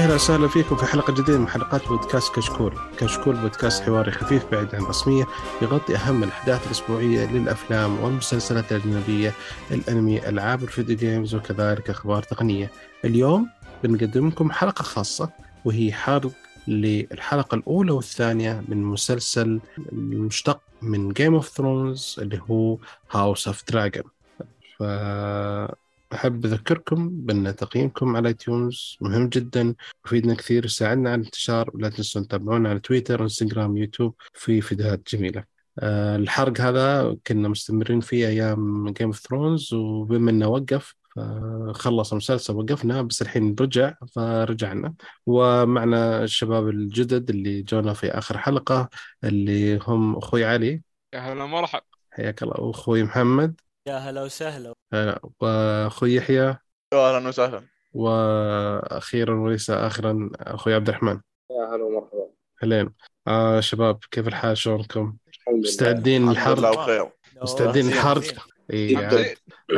أهلا وسهلا فيكم في حلقة جديدة من حلقات بودكاست كشكول، كشكول بودكاست حواري خفيف بعيد عن الرسمية يغطي أهم الأحداث الأسبوعية للأفلام والمسلسلات الأجنبية، الأنمي، ألعاب ال video games وكذلك أخبار تقنية. اليوم بنقدم لكم حلقة خاصة وهي حرق للحلقة الأولى والثانية من مسلسل المشتق من Game of Thrones اللي هو House of Dragon. ف أحب أذكركم بأن تقييمكم على iTunes مهم جدا يفيدنا كثير. يساعدنا على الانتشار ولا تنسوا تتابعونا على تويتر إنستغرام يوتيوب في فيديوهات جميلة. أه الحرق هذا كنا مستمرين فيه أيام Game of Thrones وبما أنه وقف خلص المسلسل وقفنا بس الحين رجع فرجعنا. ومعنا الشباب الجدد اللي جونا في آخر حلقة اللي هم أخوي علي. يا هلا مرحب حياك الله وأخوي محمد. يا هلا وسهلا. هلا وأخوي يحيى. أهلا وسهلا. وأخيرا وليس اخرا أخوي عبد الرحمن. يا هلا ومرحبا. أهلين. آه شباب كيف الحال؟ شلونكم؟ الحمد لله. مستعدين بخير. مستعدين زين. اي. عاد-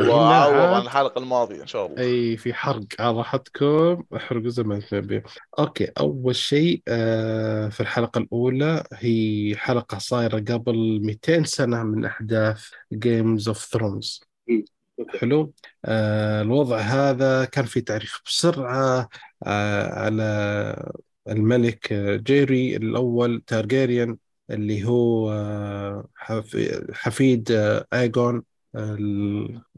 وعوض عاد- عن الحلقة الماضية إن شاء الله. إي في حرق. على راحتكم احرقوا زي ما تبي أوكي أول شيء آه في الحلقة الأولى هي حلقة صايرة قبل 200 سنة من أحداث جيمز اوف ثرونز. حلو. آه الوضع هذا كان في تعريف بسرعة آه على الملك آه، جيري الأول تارجيريان اللي هو آه حف- حفيد آه ايجون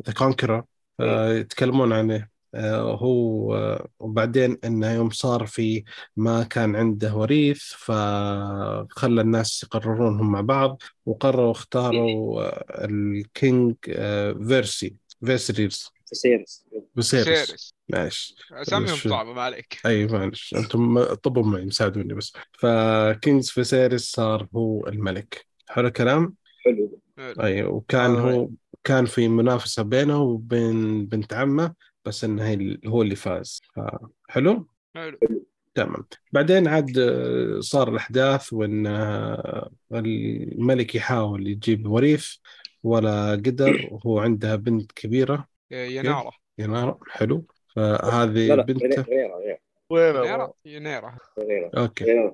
ذا كونكرر يتكلمون عنه. آه، هو آه، وبعدين انه يوم صار في ما كان عنده وريث فخلى الناس يقررون هم مع بعض وقرروا اختاروا آه، الكينج آه، فيرسي فيسيرس سيرس معلش أساميهم صعبة ما عليك. أي معلش أنتم طبوا معي ساعدوني بس. ف King فيسيرس صار هو الملك. حلو الكلام؟ حلو. أي وكان آه. هو كان في منافسة بينه وبين بنت عمه بس انه هي- هو اللي فاز. حلو؟ حلو. تمام. بعدين عاد آه، صار الأحداث وأن آه، الملك يحاول يجيب وريث ولا قدر وهو عنده بنت كبيرة. رينيرا. رينيرا. حلو. فهذه بنته. غيره غيره رينيرا؟ رينيرا. غيره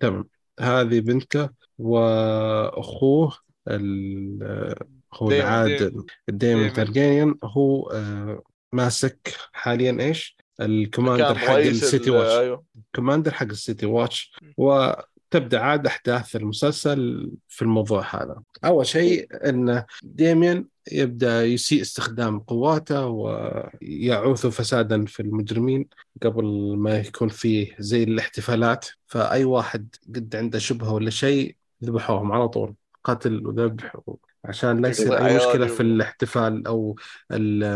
تمام. هذه بنته وأخوه ال- هو العادل ديمون. تارجيريان هو آه، ماسك حاليا إيش؟ ال commander حق ال City ال- Watch. أيوه. commander حق ال City Watch. وتبدأ عاد أحداث المسلسل في الموضوع هذا. أول شيء إن ديمون يبدأ يسيء استخدام قواته ويعوث فسادا في المجرمين قبل ما يكون فيه زي الاحتفالات. فأي واحد قد عنده شبهة ولا شيء ذبحوهم على طول قتل وذبح عشان لا يصير مشكلة و- في الاحتفال أو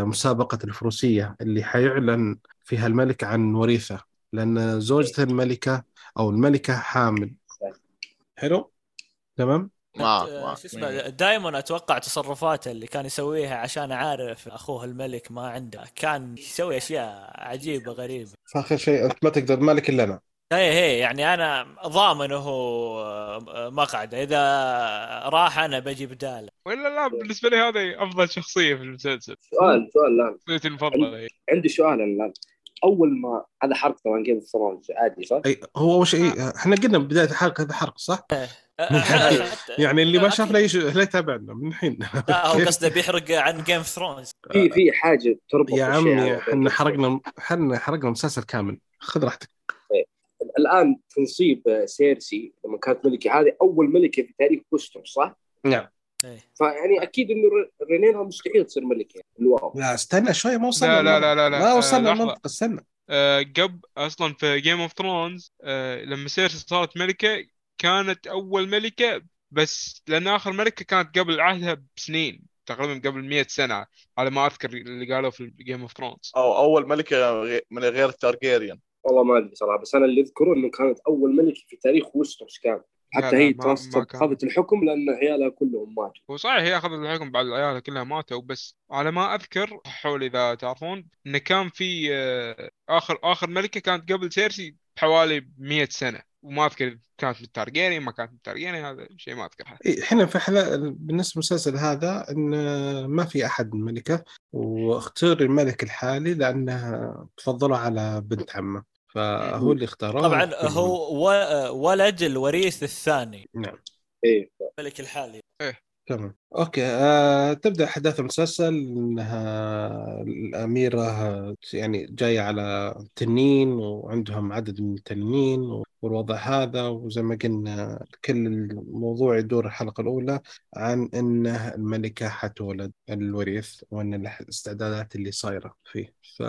مسابقه الفروسية اللي حيعلن فيها الملك عن وريثة لأن زوجة الملكة أو الملكة حامل. حلو؟ تمام؟ شو اسمه دايما أتوقع تصرفاته اللي كان يسويها عشان عارف أخوه الملك ما عنده كان يسوي أشياء عجيبة غريبة. فآخر شيء أنت ما تقدر مالك إلا أنا. هي هي يعني أنا ضامنه مقعده إذا راح أنا بجي بداله ولا لا بالنسبة لي هذه أفضل شخصية في المسلسل. سؤال سؤال الان شخصيتي المفضلة عندي سؤال الان أول ما هذا حرق طبعا Game of Thrones عادي صح؟ أي هو أول شيء إحنا قلنا بداية الحلقة هذا حرق صح؟ حتى- يعني اللي ما شاف لا يش... لا يتابعنا من الحين. لا هو قصده بيحرق عن Game Thrones في في حاجة تربط يا عمي هذا. إحنا حرقنا إحنا حرقنا مسلسل كامل. خذ راحتك. الآن تنصيب سيرسي لما كانت ملكه هذه أول ملكة في تاريخ ويستروس صح؟ نعم. فيعني أكيد إنه رينيرا مستحيل تصير ملكة الأولى. لا استنى شوي ما وصلنا لا لا لا لا لا. ما وصلنا. المنطقة استنى. آه، قبل أصلا في Game of Thrones لما سيرسي صارت ملكة كانت أول ملكة بس لأن آخر ملكة كانت قبل عهدها بسنين تقريبا قبل 100 سنة على ما أذكر اللي قالوا في Game of Thrones أو أول ملكة من غير التارجيريان والله ما أدري صراحة بس أنا اللي أذكره إنه كانت أول ملكة في تاريخ ويستروس كان. حتى هي ما- ما ترصد كان. خذت الحكم لأن عيالها كلهم ماتوا. وصحيح هي أخذت الحكم بعد العيال كلها ماتوا بس على ما أذكر حول إذا تعرفون انه كان في آه، آخر آخر ملكة كانت قبل سيرسي بحوالي 100 سنة. وما أذكر كانت من التارجيريان ما كانت من التارجيريان هذا شيء ما اذكره إيه، إحنا في حلا... بالنسبة للمسلسل هذا إن ما في أحد ملكه واختار الملك الحالي لأنه تفضلوا على بنت عمه. فهو اللي اختاره طبعا. هو و- ولد الوريث الثاني. نعم. إيه. الملك الحالي. تمام. أوكي. آه، تبدأ أحداث المسلسل إنها الأميرة يعني جاية على تنين وعندهم عدد من التنين والوضع هذا وزي ما قلنا كل الموضوع يدور الحلقة الأولى عن إن الملكة حتولد الوريث وإن الاستعدادات اللي صايرة فيه. ف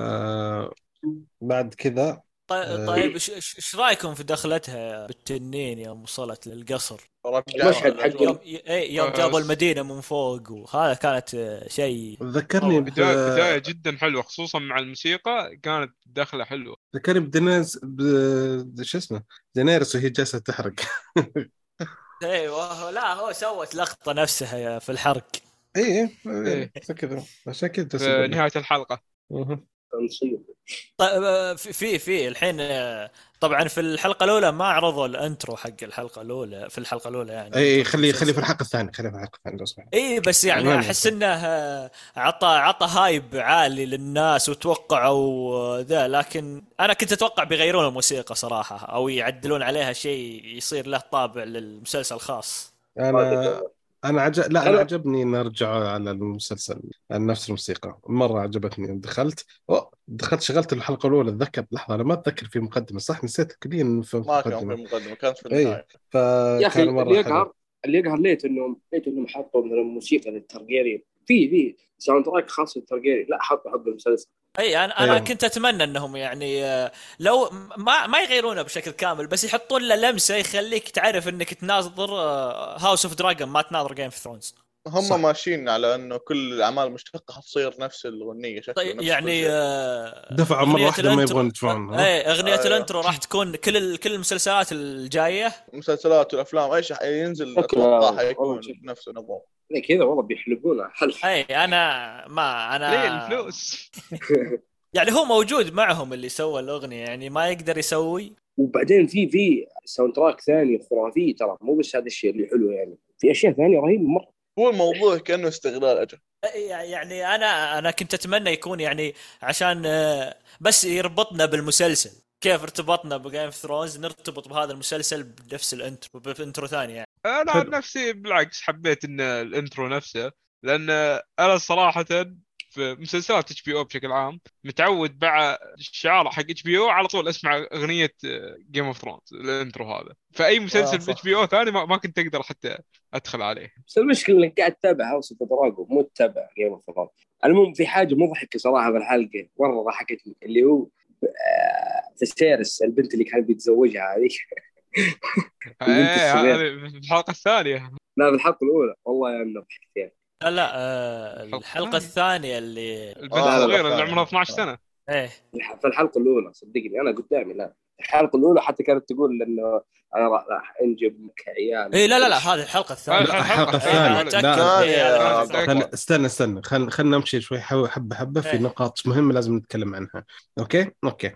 بعد كذا طيب, آه. إيش رأيكم في دخلتها بالتنين يوم وصلت للقصر؟ المشهد حق يوم اي يوم آه، جابوا المدينة من فوق وهذا كانت آه، شيء ذكرني ب... بداية بداية جدا حلوة خصوصا مع الموسيقى كانت دخلة حلوة. ذكرني بدينيز ب... شو اسمه؟ دينيرس وهي جالسة تحرق. أيوه لا هو سوت لقطة نفسها في الحرق. اي إيه. عشان كذا عشان كذا جالس في تنصيب. طيب آه، في في الحين آه، طبعا في الحلقة الأولى ما عرضوا ال intro حق الحلقة الأولى في الحلقة الأولى يعني. إي خلي خلي في الحلقة الثانية خلي في الحلقة الثانية سمحت إي بس يعني. أحس إنه آه، عطى عطى hype عالي للناس وتوقعوا ذا لكن أنا كنت أتوقع بيغيرون الموسيقى صراحة أو يعدلون عليها شيء يصير له طابع للمسلسل خاص أنا أنا عجب لا أنا أنا- عجبني نرجع على المسلسل على نفس الموسيقى. مرة عجبتني دخلت أوه دخلت شغلت الحلقة الأولى أتذكر لحظة أنا ما أتذكر في مقدمة صح؟ نسيت كليا في ما كان في مقدمة كانت في إيه. النهاية. يا أخي اللي يقهر اللي يقهر ليت انهم ليت إنهم حطوا مثلا موسيقى للترجيريان في في soundtrack خاص للترجيريان لا حطوا حق المسلسل. اي أنا أنا أيوه. كنت أتمنى إنهم يعني آه، لو ما ما يغيرونه بشكل كامل بس يحطون له لمسة يخليك تعرف إنك تناظر House of Dragon ما تناظر Game of Thrones هم صح. ماشيين على إنه كل الأعمال المشتقه حتصير نفس الاغنيه شكله طيب نفس يعني شيء. آه، دفعوا أغنية واحدة ما يبغون يدفعون،؟ إيه أغنية أيوه. ال intro راح تكون كل كل المسلسلات الجاية المسلسلات والأفلام إيش ينزل شكله أتوقع حيكون. نفس النظام لا كذا والله بيحلبونها حلب اي أنا ما أنا ليه الفلوس يعني هو موجود معهم اللي سوى الأغنية يعني ما يقدر يسوي وبعدين في في soundtrack ثاني خرافي ترى مو بس هذا الشيء اللي حلو يعني في أشياء ثانية رهيبة مرة هو الموضوع كأنه استغلال أجل. يعني أنا أنا كنت أتمنى يكون يعني عشان آه، بس يربطنا بالمسلسل. كيف ارتبطنا ب Game of Thrones نرتبط بهذا المسلسل بنفس ال intro ب intro ثاني يعني. أنا. عن نفسي بالعكس حبيت إن ال intro نفسه لأن أنا صراحة في مسلسلات HBO بشكل عام متعود مع الشعار حق HBO على طول أسمع أغنية Game of Thrones ال intro هذا. فأي مسلسل آه، صح. HBO ثاني ما, كنت أقدر حتى أدخل عليه. بس المشكلة إنك قاعد تتابع House of Dragon مو تتابع Game of Thrones المهم في حاجة مضحكة صراحة في الحلقة مرة ضحكتني اللي هو آه، في سيرس البنت اللي كان بيتزوجها البنت إيه في الحلقة الثانية. لا في الحلقة الأولى. والله يا انه ضحكت فيها لا لا آه، الحلقة الثانية اللي البنت آه، الصغيرة لا، اللي لا. عمرها 12 سنة. إيه. في الحلقة الأولى صدقني أنا قدامي لا. الحلقة الأولى حتى كانت تقول إنه أنا راح- أنجب لك عيال. إيه لا لا لا هذه الحلقة الثانية. متأكد. خل... استنى استنى. خل... خلينا نمشي شوي حبة حبة في إيه. نقاط مهمة لازم نتكلم عنها. Okay؟ Okay.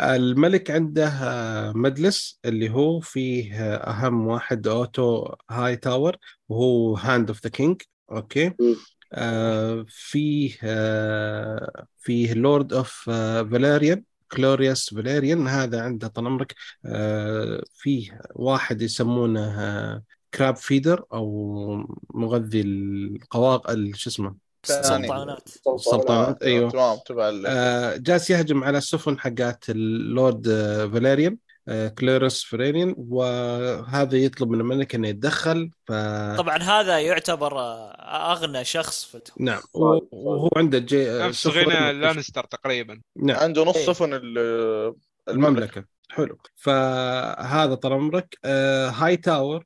الملك عنده آه، مجلس اللي هو فيه أهم واحد أوتو هاي تاور وهو Hand of the King okay. آه، فيه آه، فيه Lord of فاليريان كلوريوس فاليريان هذا عنده طال عمرك. آه، فيه واحد يسمونه آه، Crab Feeder أو مغذي القواق ال- شو اسمه؟ ثاني. سلطعانات. السلطعانات أيوه. تمام تبع آه، جالس يهجم على السفن حقات اللورد آه، فاليريان كلوريوس فاليريان وهذا يطلب من الملك انه يتدخل ف طبعا هذا يعتبر آه، أغنى شخص في نعم و- وهو عنده جي... آه، نفس غنى لانستر تقريبا. نعم. عنده نص إيه. سفن ال- المملكة. المملكة. حلو. فهذا طال عمرك. آه، هاي تاور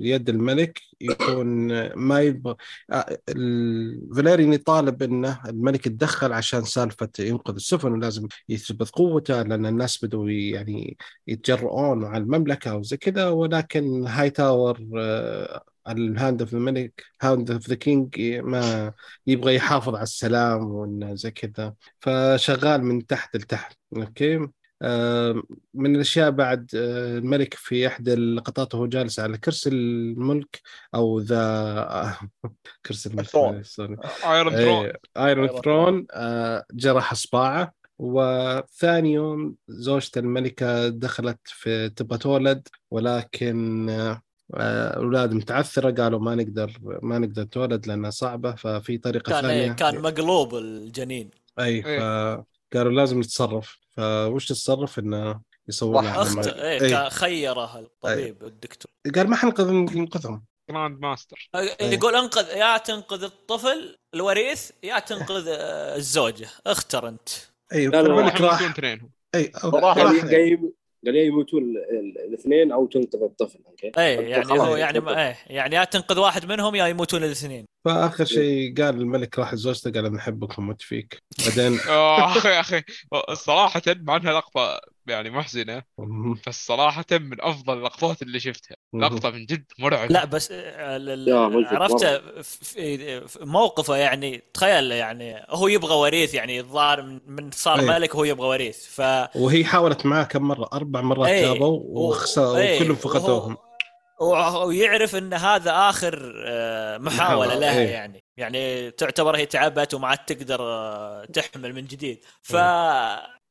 يد الملك يكون ما يبغى آه، ال- فاليريان يطالب إنه الملك يتدخل عشان سالفة ينقذ السفن ولازم يثبت قوته لأن الناس بدوا يعني يتجرؤون على المملكة وزي كذا. ولكن هاي تاور ال Hand of الملك Hand of the King ما يبغى يحافظ على السلام وإنه زي كذا. فشغال من تحت لتحت أوكي؟ من الأشياء بعد آه، الملك في إحدى اللقطات وهو جالس على كرسي الملك أو ذا كرسي الملك Iron Throne Iron Throne آه، جرح اصبعه وثاني يوم زوجة الملكة دخلت في تبغى تولد ولكن آه، الولادة متعثرة قالوا ما نقدر ما نقدر تولد لأنها صعبة ففي طريقة كان ثانية. كان مقلوب الجنين. اي إيه. فقالوا لازم نتصرف. فوش تتصرف إنه يصور راح لها اخت لما- إيه إيه. كان خيره الطبيب الدكتور. قال ما حنقذ ننقذهم Grand Maester. يقول انقذ يا تنقذ الطفل الوريث يا تنقذ آه، الزوجة. اختر أنت. اي لا، لا، راح اثنينهم. اي راح- قال يا يموتون. ال- ال- الاثنين أو تنقذ الطفل أوكي؟ اي يعني. هو يعني ما إيه يعني يا تنقذ واحد منهم يا يموتون الاثنين. فآخر شيء قال الملك راح لزوجته قال أنا أحبك وأموت فيك بعدين آه، أخي أخي صراحة مع إنها لقطة يعني محزنة بس صراحة من أفضل اللقطات اللي شفتها لقطة من جد مرعبة لا بس ال- يا ال- مجد عرفت مرة. في في موقفه يعني تخيل يعني هو يبغى وريث يعني الظاهر من- من صار أي. ملك وهو يبغى وريث ف وهي حاولت معاه كم مرة أربع مرات إيه. جابوا وخسروا إيه. وكلهم فقدوهم ويعرف إن هذا آخر آه، محاولة محاولة، لها إيه. يعني يعني تعتبر هي تعبت وما عاد تقدر آه، تحمل من جديد ف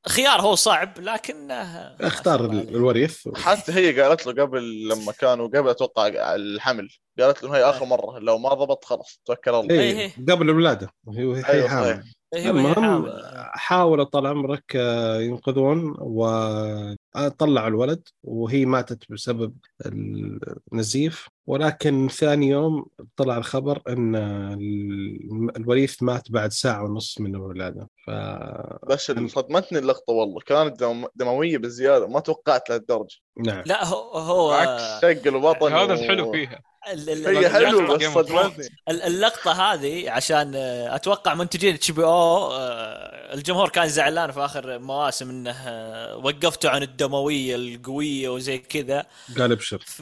خيار هو صعب لكن آه، اختار. الوريث حتى هي قالت له قبل لما كانوا قبل أتوقع الحمل قالت له هي آخر مرة لو ما ضبط خلاص توكل الله إيه. اي قبل الولادة وهي وهي أيوة، حامل. إيه، المهم حامل. حاولوا طال عمرك آه، ينقذون وطلعوا الولد وهي ماتت بسبب النزيف. ولكن ثاني يوم طلع الخبر إن ال- الوريث مات بعد ساعة ونص من الولادة. ف بس اللي صدمتني اللقطة والله. كانت دم- دموية بزياده ما توقعت لهالدرجة. نعم. لا هو هو بالعكس. شق البطن هذا و- الحلو فيها. هي حلو لقطة بس Game of صدمتني. ال- اللقطة هذه عشان آه، أتوقع منتجين اتش بي أو الجمهور كان زعلان في آخر مواسم إنه آه، وقفتوا عن الدموية القوية وزي كذا. قال ابشر. ف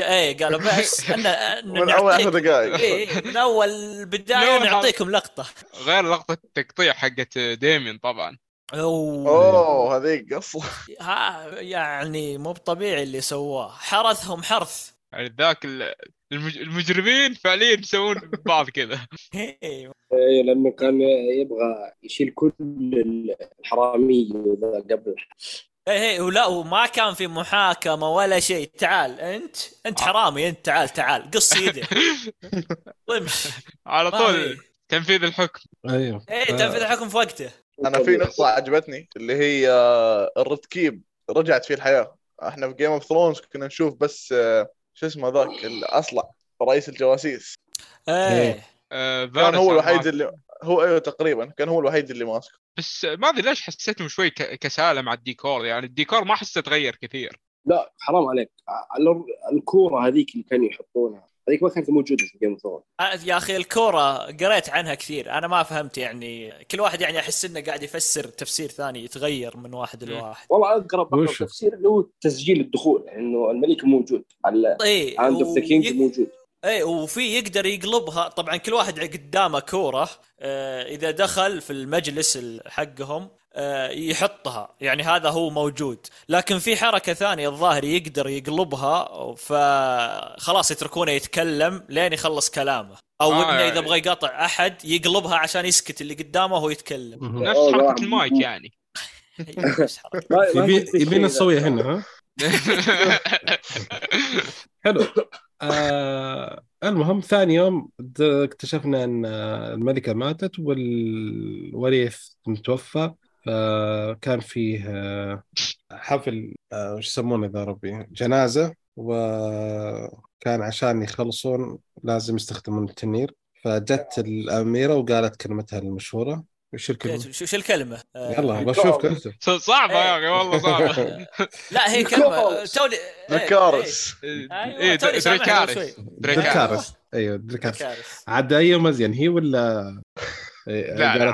إيه قالوا بس إن من أول عشر دقائق. إيه من أول بداية أول نعطيكم لقطة. غير لقطة التقطيع حقت ديمين طبعا. أوه. أوه هذيك قصه ها يعني مو طبيعي اللي سواه. حرثهم حرث. يعني ذاك ال- المج... المجرمين فعليا يسوون بعض كذا. إيه. إيه، لأنه كان يبغى يشيل كل الحرامية ذا قبل. إيه إيه ولا وما كان في محاكمة ولا شيء. تعال أنت أنت حرامي أنت تعال تعال. قص يدك. وامشي على ما طول في. تنفيذ الحكم. أيوه. إيه تنفيذ الحكم في وقته. أنا في نقطة عجبتني اللي هي آه، ال Red Keep رجعت فيه الحياة. إحنا في Game of Thrones كنا نشوف بس آه، شو اسمه ذاك الاصلع رئيس الجواسيس. إيه. آه كان هو الوحيد اللي هو أيوه تقريبا كان هو الوحيد اللي ماسك. بس ما أدري ليش حسيتهم شوي ك... كسالة مع الديكور يعني الديكور ما حسيت تغير كثير. لا حرام عليك. ال- الكورة هذيك اللي كانوا يحطونها. هذيك ما كانت موجودة في Game of آه، يا أخي الكورة قريت عنها كثير. أنا ما فهمت يعني كل واحد يعني أحس إنه قاعد يفسر تفسير ثاني يتغير من واحد مم. لواحد. والله أقرب وش؟ تفسير اللي هو تسجيل الدخول انه الملك موجود على إيه Hand of the King موجود. إيه وفي يقدر يقلبها. طبعا كل واحد قدامه كورة. آه، إذا دخل في المجلس ال- حقهم يحطها يعني هذا هو موجود لكن في حركة ثانية الظاهر يقدر يقلبها فخلاص يتركونه يتكلم لين يخلص كلامه أو آه، إنه إذا يعني- بغى يقاطع أحد يقلبها عشان يسكت اللي قدامه وهو يتكلم مهم. نفس أوه، حركة. المايك يعني نفس حركة. يبينا. نسويها هنا ها حلو آه المهم ثاني يوم اكتشفنا إن آه، الملكة ماتت والوريث متوفى فكان فيه آه، حفل آه، وش يسمونه ذا ربي جنازة وكان عشان يخلصون لازم يستخدمون التنير فجت الأميرة وقالت كلمتها المشهورة. وش الكلمة؟ شو شو الكلمة؟ آه، يلا بشوف كلمته صعبة يا أخي والله صعبة. لا هي كلمة الكورس. توني إيه، أيوة، شوي. دريكارس دركارس أيوه إيه، دركارس كارثة. عاد اي مزين هي ولا إيه، لا لا.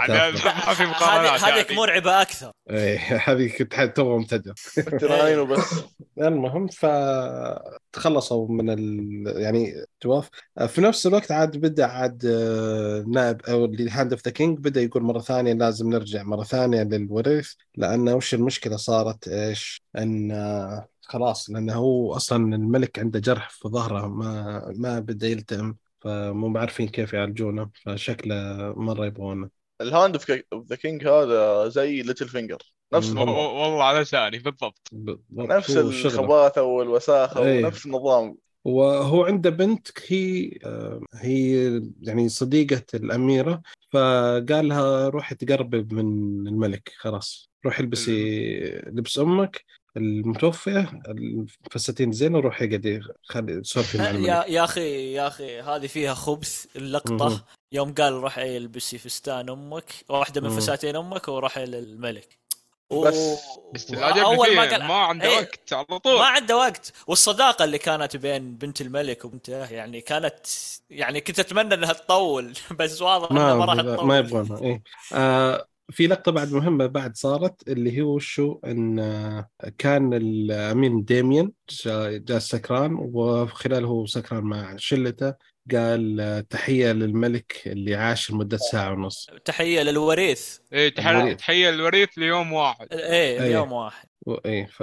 ما في مقارنات هذه هذيك يعني. مرعبة أكثر إيه، هذه كنت تو مبتدئ تراين وبس المهم فتخلصوا من ال... يعني توف في نفس الوقت عاد بدأ عاد آه، نائب أو اللي Hand of the King بدأ يقول مرة ثانية لازم نرجع مرة ثانية للورث لأنه وش المشكلة صارت إيش؟ إن آه، خلاص لأنه هو أصلا الملك عنده جرح في ظهره ما ما بدأ يلتئم فمو عارفين كيف يعالجونه فشكله مرة يبغونه. ال Hand of the King هذا زي Littlefinger نفس و- والله على لساني بالضبط. نفس. الخباثة والوساخة إيه. ونفس النظام. وهو عنده بنت هي هي يعني صديقة الأميرة فقال لها روحي تقربي من الملك خلاص. روحي البسي لبس أمك المتوفية الفساتين زين وروحي قعدي خلي سولفي مع الملك. يا يا أخي يا أخي هذه فيها خبث اللقطة. مهم. يوم قال روحي البسي فستان أمك واحدة من مم. فساتين أمك وروحي للملك. بس- و- أول ما قال ما عنده إيه، وقت على طول. ما عنده وقت. والصداقة اللي كانت بين بنت الملك وبنته يعني كانت يعني كنت أتمنى إنها تطول بس واضح إنها ما راح ما تطول. ما يبغونها إيه. آه في لقطة بعد مهمة بعد صارت اللي هو شو إن آه، كان الامير ديميان جا- جاء سكران وخلال هو سكران مع شلته قال آه، تحية للملك اللي عاش لمدة ساعة ونص تحية للوريث إيه تحية الوريث. تحية الوريث ليوم واحد إيه إيه. ليوم واحد و- إيه ف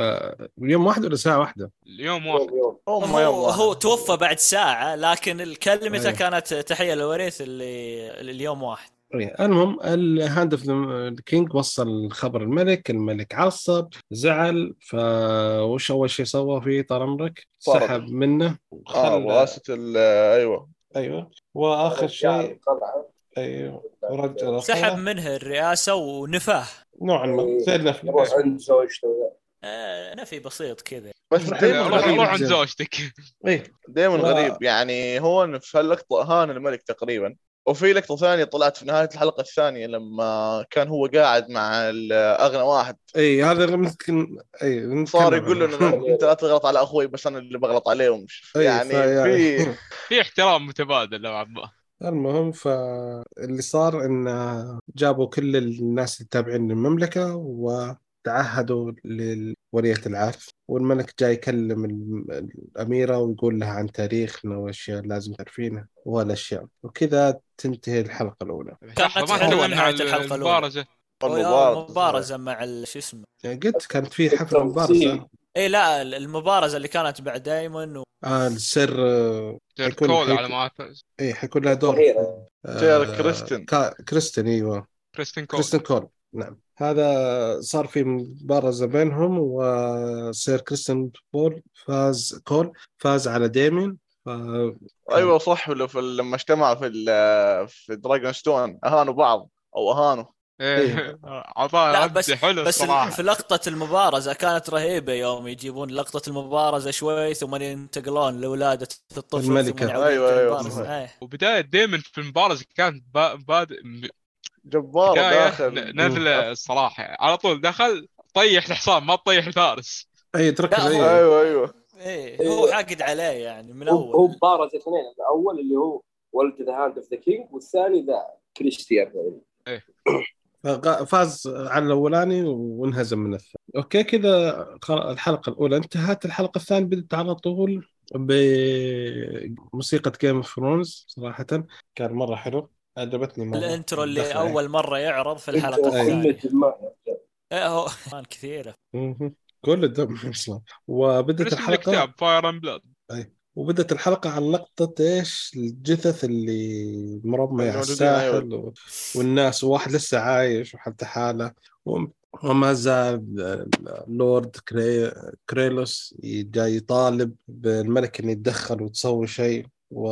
يوم واحد ولا ساعة واحدة؟ ليوم واحد هو, واحد. هو توفى بعد ساعة لكن كلمته أيه. كانت تحية للوريث اللي ليوم واحد إيه. المهم ال Hand of ال King وصل خبر الملك الملك عصب زعل فوش أول شيء سوى فيه طال عمرك. سحب منه آه ال- أيوه. أيوه. وآخر شيء. أيوه. ورجع سحب. منه الرئاسة ونفاه. نوعا ما. إيه. زي الافلام يروح عند زوجته. آه نفي بسيط كذا. بس روح- عند. زوجتك. إيه دائما غريب. يعني هو في هاللقطه هان الملك تقريبا. وفي لقطة ثانية طلعت في نهاية الحلقة الثانية لما كان هو قاعد مع اغنى واحد. إيه هذا ممكن إيه صار يقول له أنت لا تغلط على أخوي بس أنا اللي بغلط عليه ومش يعني في في احترام متبادل نوعا ما المهم فاللي صار إن جابوا كل الناس اللي تابعين المملكه وتعهدوا لولية العهد والملك جاي يكلم الأميرة ويقول لها عن تاريخنا وأشياء لازم تعرفينها والاشياء وكذا تنتهي الحلقة الأولى. كانت الحلقة الأولى. المبارزة. المباراة. مبارزه مع شو اسمه؟ يعني قلت كانت في حفله مبارزة. اي لا المبارزة اللي كانت بعد دايمون و... آه السر آه، حيكون- كول على ما أعتقد. إيه حيكون لها دور. ظهيرة. آه، كريستن. كا- كريستن إيوه. كريستين كول. كريستن كول. نعم. هذا صار في مبارزة بينهم وسير كريستن كول فاز كول فاز على ديمين ف... أيوه صح ولا في لما اجتمعوا في ال- في دراجون ستون أهانوا بعض أو أهانوا. إيه. لا رد بس حلو بس الصراحة في لقطة المبارزة كانت رهيبة يوم يجيبون لقطة المبارزة شوي ثم ينتقلون لولادة الطفل الملكة. أيوة، أيوة. للمبارزة. إيه. وبداية دايما في المبارزة كانت با- بادئ جبار داخل. ن- نذلة الصراحة على طول دخل طيح الحصان ما تطيح الفارس. أي تركز أيوه أيوه. إيه هو حاقد عليه يعني من هو هو اول بارز اثنين الأول اللي هو ولد the Hand of the King والثاني the كريستيان فغ- فاز على الأولاني وانهزم من الثاني. أوكي كذا الحلقة الأولى. انتهت الحلقة الثانية بدت على طول بموسيقى Game of Thrones صراحة. كان مرة حلو. عجبتني مرة. ال intro اللي أول مرة يعرض في الحلقة الثانية. إيه هو كان كثيره. كل الدم أصلا. وبدت اسم الحلقة الكتاب Fire and Blood وبدت الحلقة على لقطة إيش؟ الجثث اللي مرمية على الساحل و... والناس وواحد لسه عايش وحتى حالة. و... وما زال لورد كري... كورليس جاي يطالب بالملك إنه يتدخل وتسوي شيء. و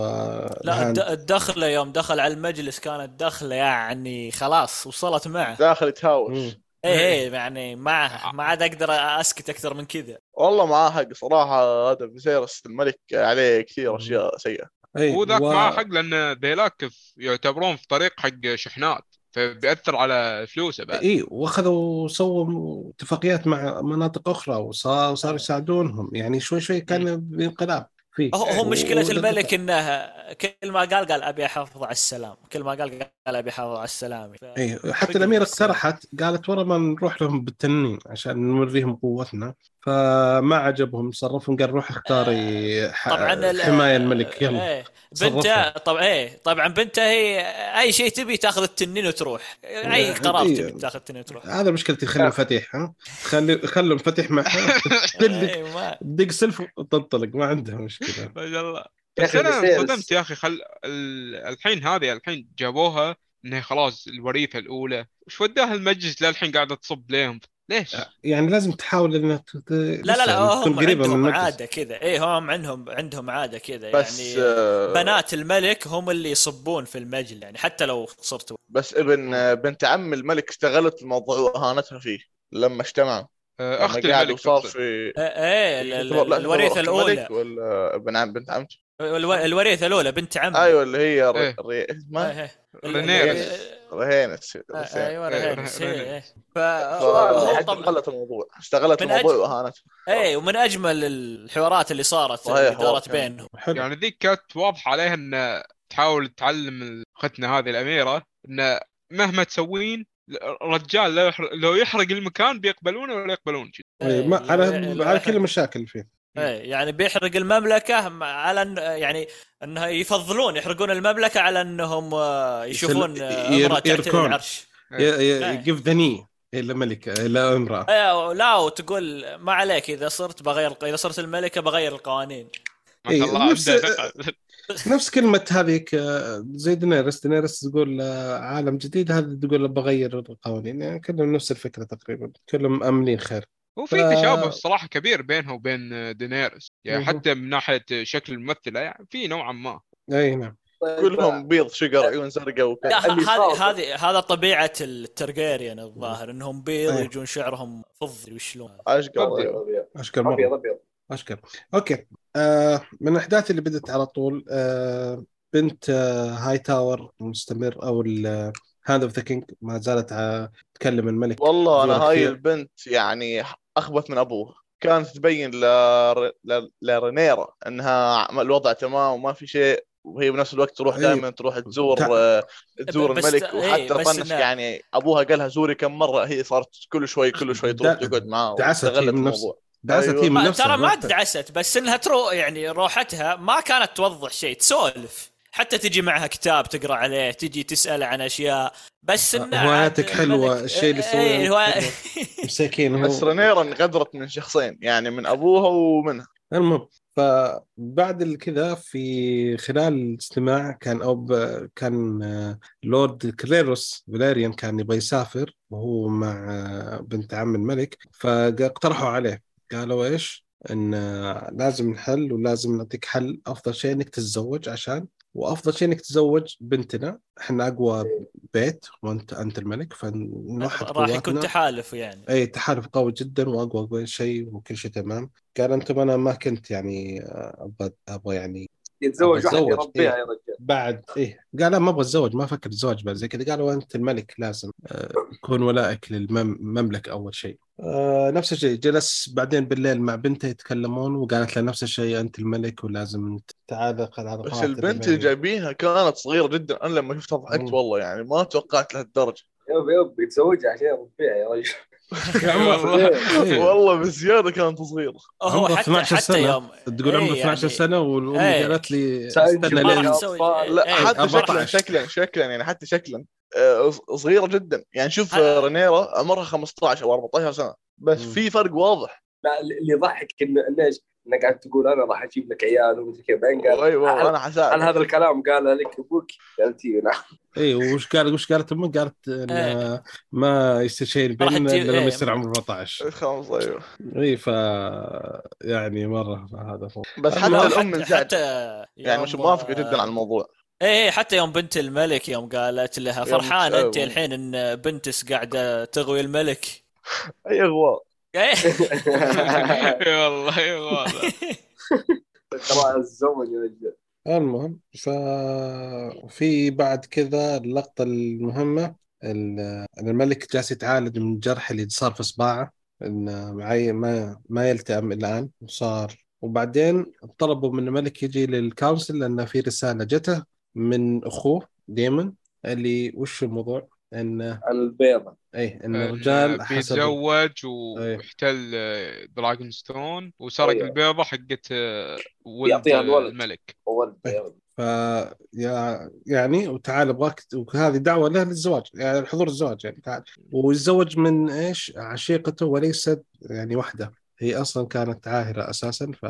لا الد- الدخلة يوم دخل على المجلس كانت دخلة يعني خلاص وصلت معه. داخل يتهاوش. مم. إيه إيه. يعني ما ما عاد أقدر أسكت أكثر من كذا. والله معاه حق صراحة هذا فيسيرس الملك عليه كثير أشياء سيئة. أي، هو ذاك و- معاه حق لأن ذيلاك يعتبرون في طريق حق شحنات فبيأثر على فلوسه بعد. اي وأخذوا سووا اتفاقيات مع مناطق أخرى وصار وصاروا يساعدونهم. يعني شوي شوي كان بانقلاب. فيه. هو, هو مشكلة و- الملك إنه كل ما قال قال أبي أحافظ على السلام. كل ما قال قال أبي أحافظ على السلام. ف... اي حتى الأميرة. اقترحت قالت ورا ما نروح لهم بالتنين عشان نوريهم قوتنا. فما عجبهم صرفهم قال روح اختاري ح... طبعا حماية الملك يلا إيه صرفها. بنته طبعا إيه طبعا بنته هي أي شيء تبي تأخذ التنين وتروح. أي قرار إيه. تبي تأخذ التنين وتروح. هذا مشكلتي خلي مفاتيح ها؟ خلي خلوا مفاتيح معها تدق إيه، ما- تدق سلف وتنطلق ما عندها مشكلة. ما شاء الله. يا بس أنا. انصدمت يا أخي خل ال- الحين هذه الحين جابوها إنها خلاص الوريثه الأولى. وش وداها المجلس للحين قاعدة تصب لهم؟ ليش؟ يعني لازم تحاول انك ت- لا لا لا هم من عندهم المجلس عادة كذا. اي هم عندهم عندهم عادة كذا. بس يعني آه، بنات الملك هم اللي يصبون في المجل يعني حتى لو صرت بس ابن آه، بنت عم الملك استغلت الموضوع واهانتها فيه لما اجتمعوا آه، لما أخت الملك وصار تقصد. في إيه إيه، الوريثة الأولى. الملك ولا ابن عم بنت عمته الوريثة الأولى بنت عم أيوه اللي هي ر- إيه. ري... إيه. رينيرس. رهينس أيوه رهينس. إيه، إيه. ف الموضوع استغلت من الموضوع واهانته اي ومن أجمل الحوارات اللي صارت اللي دارت. بينهم حلو يعني ذيك كانت واضحة عليها إن تحاول تعلم اختنا هذه الأميرة إن مهما تسوين الرجال لو يحرق, لو يحرق المكان بيقبلونه ولا يقبلون ما إيه، على على كل المشاكل فيه إيه. يعني بيحرق المملكة على أن يعني انها يفضلون يحرقون المملكة على إنهم آه، يشوفون آه، امراه يركبون. العرش إيه. جيف the knee إلى ملكه إلى امراه إيه لا وتقول ما عليك إذا صرت بغير إذا صرت الملكة بغير القوانين. إيه، الله نفس- نفس كلمة هذيك آه، زي دينيرس دينيرس تقول عالم جديد هذا تقول بغير القوانين. يعني كلهم نفس الفكرة تقريبا كلهم أمنين خير. هو في ف- تشابه الصراحة كبير بينها وبين دينيرس يعني. حتى من ناحية شكل الممثلة يعني في نوعا ما. أي نعم. كلهم بيض شقر عيون زرقاء هذه هذه هذا طبيعة التارجيريان الظاهر إنهم بيض أيه. يجون شعرهم فضي وشلون أشقر. أيوة. أبيض أبيض. أبيض أشقر أوكي. آه من الأحداث اللي بدت على طول آه بنت آه هاي تاور مستمر أو Hand of the King ما زالت تكلم الملك والله أنا هاي كثير. البنت يعني أخبث من أبوه كانت تبين ل... ل... لرينيرا إنها الوضع تمام وما في شيء وهي بنفس الوقت تروح إيه. دائما تروح تزور تع- آه، تزور الملك إيه، وحتى بس طنش يعني أبوها قالها زوري كم مرة هي صارت كل شوي كل شوي تروح دا- تقعد معاه دعست هي من نفس- الموضوع دعست أيوة. هي من نفسها ترى ما ما- دعست بس إنها ترو يعني روحتها ما كانت توضح شيء تسولف حتى تجي معها كتاب تقرأ عليه تجي تسأل عن أشياء. بس إنه هواياتك الملك- الشيء اللي إيه، حلو. مساكين هو. بس رينيرا انقدرت من شخصين يعني من أبوها ومنها. المهم فبعد كذا في خلال الاجتماع كان أو كان آه، لورد كريروس فاليريان كان يبغى يسافر وهو مع آه، بنت عم الملك. فاقترحوا عليه. قالوا إيش؟ إن آه، لازم نحل ولازم نعطيك حل. أفضل شيء إنك تتزوج عشان وأفضل شيء إنك تتزوج بنتنا. إحنا أقوى بيت وانت أنت الملك. فنوحد راح يكون. تحالف يعني. اي تحالف قوي جدا واقوى شيء وكل شيء تمام. قال أنتم أنا ما كنت يعني آه، أبغى أبغى يعني يتزوج واحد يربيها إيه. يا رجال. بعد إيه. قال لا ما أبغى أتزوج ما أفكر أتزوج بعد زي كذا. قالوا أنت الملك لازم آه، يكون ولائك للمملكه أول شيء. آه نفس الشيء جلس بعدين بالليل مع بنته يتكلمون وقالت له نفس الشيء أنت الملك ولازم تعال على بس البنت اللي جايبينها كانت صغيرة جدا. أنا لما شفتها ضحكت. والله يعني ما توقعت لهالدرجة. يب يب يتزوجها عشان يربيها يا رجل. والله بزيادة كانت صغيره هو عمره حتى 12 حتى سنة. يوم تقول عمره إيه 12 يعني- سنة والأم إيه. قالت لي استنى. لين ما تسوي أطفال. لا إيه، حتى شكلا 14. شكلا شكلا يعني حتى شكلا آه، صغيرة جدا يعني شوف. آه، رينيرا عمرها 15 أو 14 سنة بس. في فرق واضح لا اللي يضحك انه إيش؟ إنك قاعد تقول أنا راح أجيب لك عيال ومثل كذا بعدين قال أيوه أنا حساعد هل هذا الكلام قاله لك أبوك؟ قالت اي نعم اي وش قال وش قالت أمك؟ قالت إن إيه. ما يصير شيء راح بيننا إلا لما إيه. يصير عمره 14 خلاص أيوه اي ف يعني مرة هذا هو بس حتى الأم حتى, يعني مش موافقة جدا على الموضوع إيه إيه، حتى يوم بنت الملك يوم قالت لها فرحان. أنت الحين إن بنتس قاعدة تغوي الملك أي أغواء إيه. والله اي والله. ترى الزمن يا رجال. المهم ففي بعد كذا اللقطة المهمة ال- إن الملك جالس يتعالج من الجرح اللي صار في اصبعه انه معي ما ما يلتئم الآن وصار. وبعدين طلبوا من الملك يجي للكونسل لأن في رسالة جته من أخوه ديمون اللي وش الموضوع؟ انه عن البيضة إيه إن إنه الرجال حسب بيتزوج إيه. واحتل آه، دراجون ستون وسرق أيوة. البيضة حقت آه، ولد يعطيها آه، الولد. الملك ولد إيه. ف يا يعني وتعال ابغاك وهذه دعوة له للزواج يعني حضور الزواج يعني تعال ويتزوج من إيش عشيقته وليست يعني وحده هي أصلا كانت عاهرة أساسا ف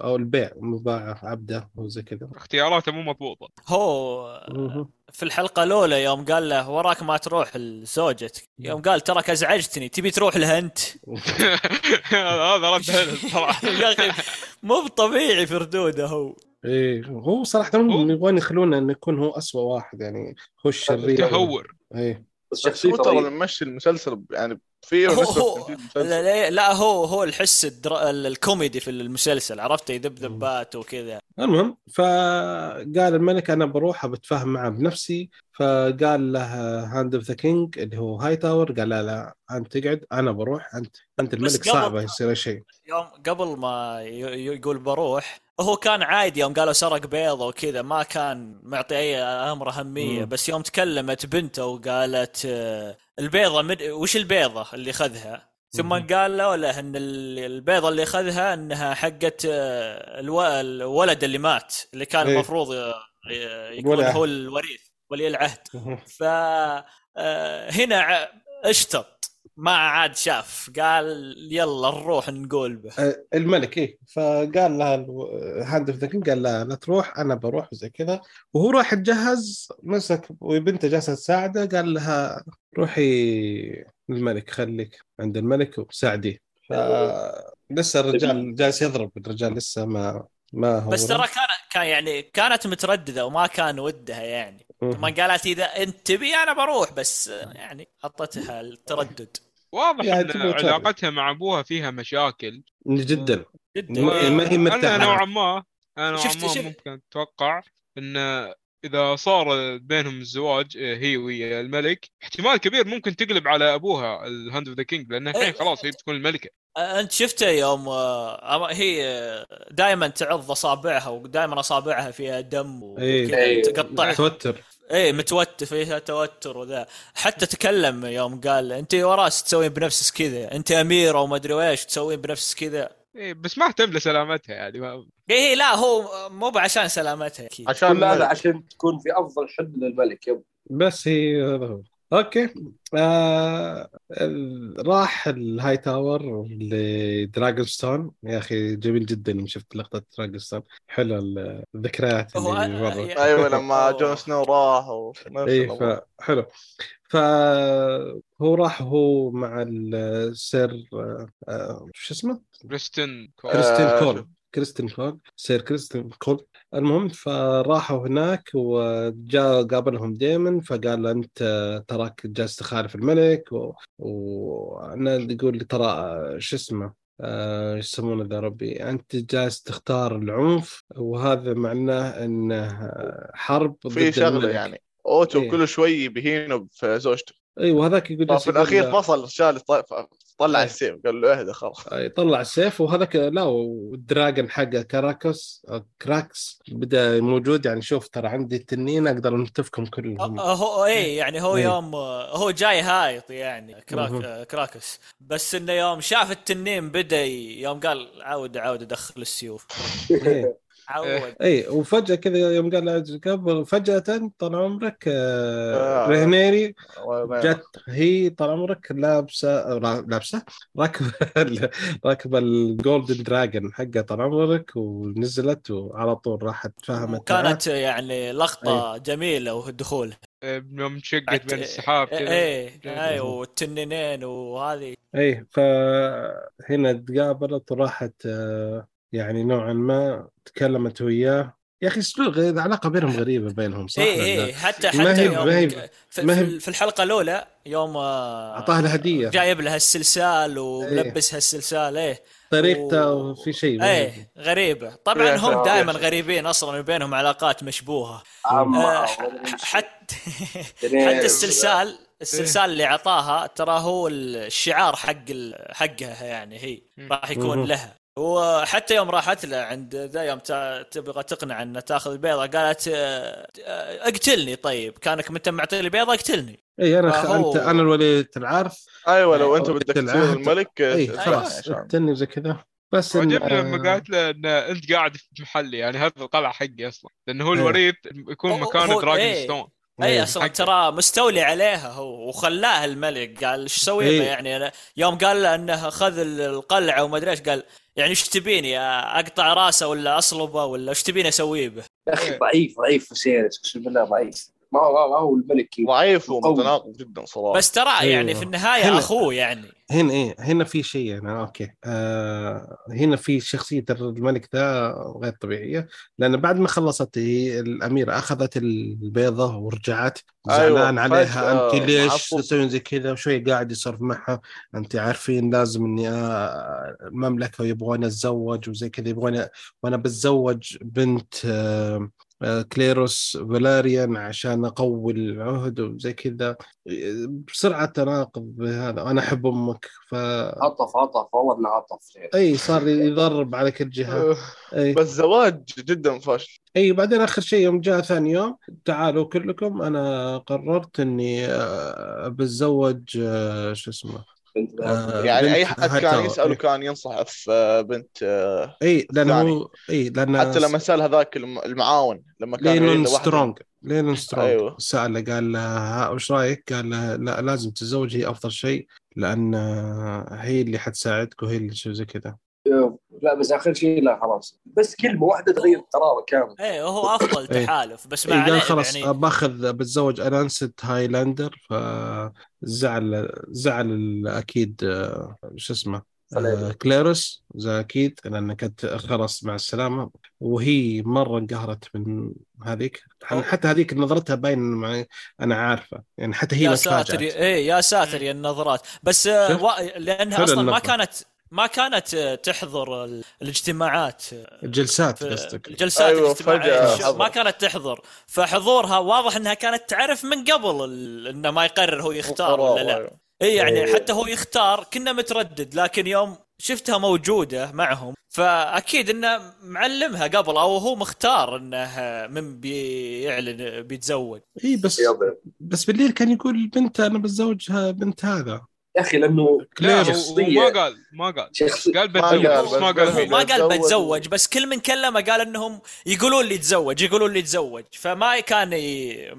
أو البيع مباعه عبدة وزي كذا. اختياراته مو مضبوطة. هو. في الحلقة الأولى يوم قال له وراك ما تروح لزوجتك يوم قال تراك أزعجتني تبي تروح لها أنت؟ هذا رد حلو صراحة يا أخي مو طبيعي في ردوده هو. إيه هو صراحة هم يبغون يخلونه إنه يكون هو اسوء واحد يعني هو الشرير. تهور. إيه. بس شخصيته ترى ممشي المسلسل يعني في هو هو. لا, لا, لا هو هو الحس الدر... ال- الكوميدي في المسلسل عرفت؟ يذبذبات وكذا. المهم فقال الملك أنا بروح بتفاهم معه بنفسي فقال له Hand of the King اللي هو هاي تاور قال لا لا أنت تقعد أنا بروح انت أنت الملك صعبه يصير شيء. يوم قبل ما يقول بروح هو كان عادي يوم قالوا سرق بيضة وكذا ما كان معطي أي أمر أهمية مم. بس يوم تكلمت بنته وقالت آه، البيضة مد... وش البيضة اللي اخذها ثم مم. قال له له إن ال- البيضة اللي اخذها إنها حقت آه، ألو... الولد اللي مات اللي كان إيه. المفروض يكون هو الوريث ولي العهد ف آه، اشتط ما عاد شاف قال يلا نروح نقول به. آه، الملك إيه. فقال لها Hand of the King قال لا لا تروح أنا بروح وزي كذا. وهو راح يتجهز مسك وبنته جالسة تساعده قال لها روحي للملك خليك عند الملك وساعديه. ف لسه الرجال جالس يضرب الرجال لسه ما ما هو بس ترى كان كان يعني كانت مترددة وما كان ودها يعني. ما قالت إذا أنت تبي أنا بروح بس يعني حطتها التردد. واضح يعني إن. علاقتها مع أبوها فيها مشاكل. جدا. جدا. ما- ما هي مرتاحة. أنا نوعا ما أنا نوعا شفت- ما شفت- ممكن أتوقع إن إذا صار بينهم الزواج آه، هي ويا الملك احتمال كبير ممكن تقلب على أبوها ال Hand of the King لأن الحين إيه. خلاص هي بتكون الملكة. انت شفته يوم آه، هي دائما تعض أصابعها ودائما أصابعها فيها دم إيه. وكذا إيه. تقطعها توتر إيه متوتر فيها توتر وذا. حتى تكلم يوم قال أنت وراس تسوين بنفسك كذا؟ أنت اميره وما أدري إيش تسوين بنفسك كذا؟ إيه بس ما اهتم لسلامتها يعني ما... إيه لا هو مو بعشان سلامتها أكيد. عشان هذا الملك. عشان تكون في أفضل حد للملك يب. بس هي هذا هو أوكي آه راح الهاي تاور لدراجون ستون يا أخي جميل جدا لما شفت لقطة دراجون ستون حلو ال- الذكريات اللي مرة. يعني- أيوه لما. جون سنو راح ونفس اي. فحلو فهو راح هو مع السير آه، آه، شو اسمه؟ كريستن كول. كريستين آه، كول شوف. كريستين كول سير كريستين كول المهم فراحوا هناك وجاء قابلهم ديمن فقال له أنت تراك جالس تخالف الملك و- وأنا يقول لي ترى آه، شو اسمه آه، إيش يسمونه ذا ربي أنت جالس تختار العنف وهذا معناه إنه حرب ضد في شغلة الملك. يعني أوتو إيه. كل شوي بيهينه في زوجته اي وهذاك يقول يقول الاخير فصل شال طلع إيه. السيف قال له اهدى خلاص أي طلع السيف وهذاك لا وال dragon حقه كراكسوس كراكسس بدا موجود يعني شوف ترى عندي التنين أقدر انتفكم كلهم آه، هو إيه يعني هو إيه. يوم هو جاي هايط يعني كراك كراكس بس إنه يوم شاف التنين بدأ يوم قال عاود عاود ادخل السيوف إيه. عود اي وفجأة كذا يوم قال له قبل فجأة طال عمرك آه آه. رينيرا. جت هي طال عمرك لابسة را- لابسة راكبة راكبة ال golden dragon حقه طال عمرك ونزلت وعلى طول راحت فهمت. وكانت يعني لقطة جميلة والدخول إيه، يوم شقت بين السحاب كذا إيه جميل. إيه والتنينين وهذه اي فهنا تقابلت وراحت آه، يعني نوعا ما تكلمت وياه. يا أخي أسلوب العلاقه بينهم غريبة بينهم صح؟ إيه لا؟ حتى ما حتى هي- يوم ما هي- في, ما هي- في, الحلقة الأولى يوم آه، اعطاها له هدية. جايب لها السلسال وملبسها السلسال إيه. طريقته و- في شيء إيه غريبة. طبعا هم. دائما غريبين أصلا بينهم علاقات مشبوهة. آه، حتى حتى السلسال السلسال اللي أعطاها ترى هو الشعار حق حقها يعني هي. راح يكون. لها. وحتى يوم راحت له عند ذا يوم تبغى تقنع انها تاخذ البيضة قالت آه، آه، اقتلني طيب كانك انت معطي لي بيضة اقتلني إي أنا خ... فهو- انت أنا الولي العرس أيوه لو أنت أو بدك. تصير الملك خلاص اقتلني زي كذا بس إن- وعجبني لما آه، قالت له إن أنت قاعد في محلي يعني هذا القلعة حقي أصلا لأنه هو. الوريث يكون هو- Dragon إيه. stone إي. أصلا. ترى مستولي عليها هو وخلاه الملك قال إيش سوي له إيه. يعني أنا يوم قال له إنه خذ القلعة وما أدري إيش قال يعني إيش تبيني أقطع راسه ولا أصلبه ولا إيش تبيني أسوي به؟ يا أخي ضعيف ضعيف فسيرس أقسم بالله ضعيف ما هو ما هو الملك ضعيف. ومتناقض جدا صراحة بس ترى أيوه. يعني في النهاية هنا- أخوه يعني هنا إيه هنا في شيء يعني أوكي آه هنا في شخصية الملك ذا غير طبيعية لأن بعد ما خلصت هي الأميرة أخذت البيضة ورجعت أيوة، زعلان عليها فجأة أنت ليش. تسوين زي كذا وشوي قاعد يصرف معها أنت عارفين لازم إني آه، المملكه ويبغوني أتزوج وزي كذا يبغوني وأنا بتزوج بنت آه آه، كليروس فالاريان عشان أقوي العهد وزي كذا. بسرعة تناقض بهذا. أنا أحب أمك ف عطف عطف والله إنه عطف إي صار يضرب على كل جهه إي. بس زواج جدا فاشل. إي بعدين آخر شيء يوم جاء ثاني يوم تعالوا كلكم أنا قررت إني آه، بتزوج آه، شو اسمه آه، يعني بنت أي حد كان. يسأله كان ينصح في آه، بنت آه، إي لأنه. هو إي لأن حتى لما سأل هذاك الم- المعاون لما كان لينون سترونج لينون سترونج أيوة. سأله قال له ها وش رأيك؟ قال له لا لازم تتزوج هي أفضل شيء لأن آه، هي اللي حتساعدك وهي اللي شو زي كذا لا بس اخر شيء لا خلاص. بس كلمة واحدة تغير قراره كامل. إيه هو أفضل إيه. تحالف بس ما اي عليه قال خلاص يعني. باخذ بتزوج أليسنت هاي تاور فزعل زعل أكيد آه، شو اسمه. آه، كليروس. زي أكيد لأن كانت خلاص مع السلامة. وهي مرة انقهرت من هذيك. حتى هذيك نظرتها باين أنا عارفة. يعني حتى هي يا ساتر إيه يا ساتر يا النظرات. بس آه،؟ و... لأنها أصلا ما. كانت ما كانت آه، تحضر ال- الاجتماعات الجلسات في قصدك الجلسات أيوة، الاجتماعية. ما كانت تحضر فحضورها واضح إنها كانت تعرف من قبل ال... إنه ما يقرر هو يختار ولا لا أيوة. إي يعني إيه. حتى هو يختار كنا متردد لكن يوم شفتها موجودة معهم فأكيد إنه معلمها قبل أو هو مختار إنه من بيعلن بيتزوج إي بس. بس بالليل كان يقول بنت أنا بتزوجها بنت هذا يا أخي لأنه لا هو هو شخصية. ما قال ما قال شخصي قال بتزوج ما قال هو. ما قال بتزوج. بس كل من كلمه قال إنهم يقولون لي تزوج يقولون لي تزوج فما كان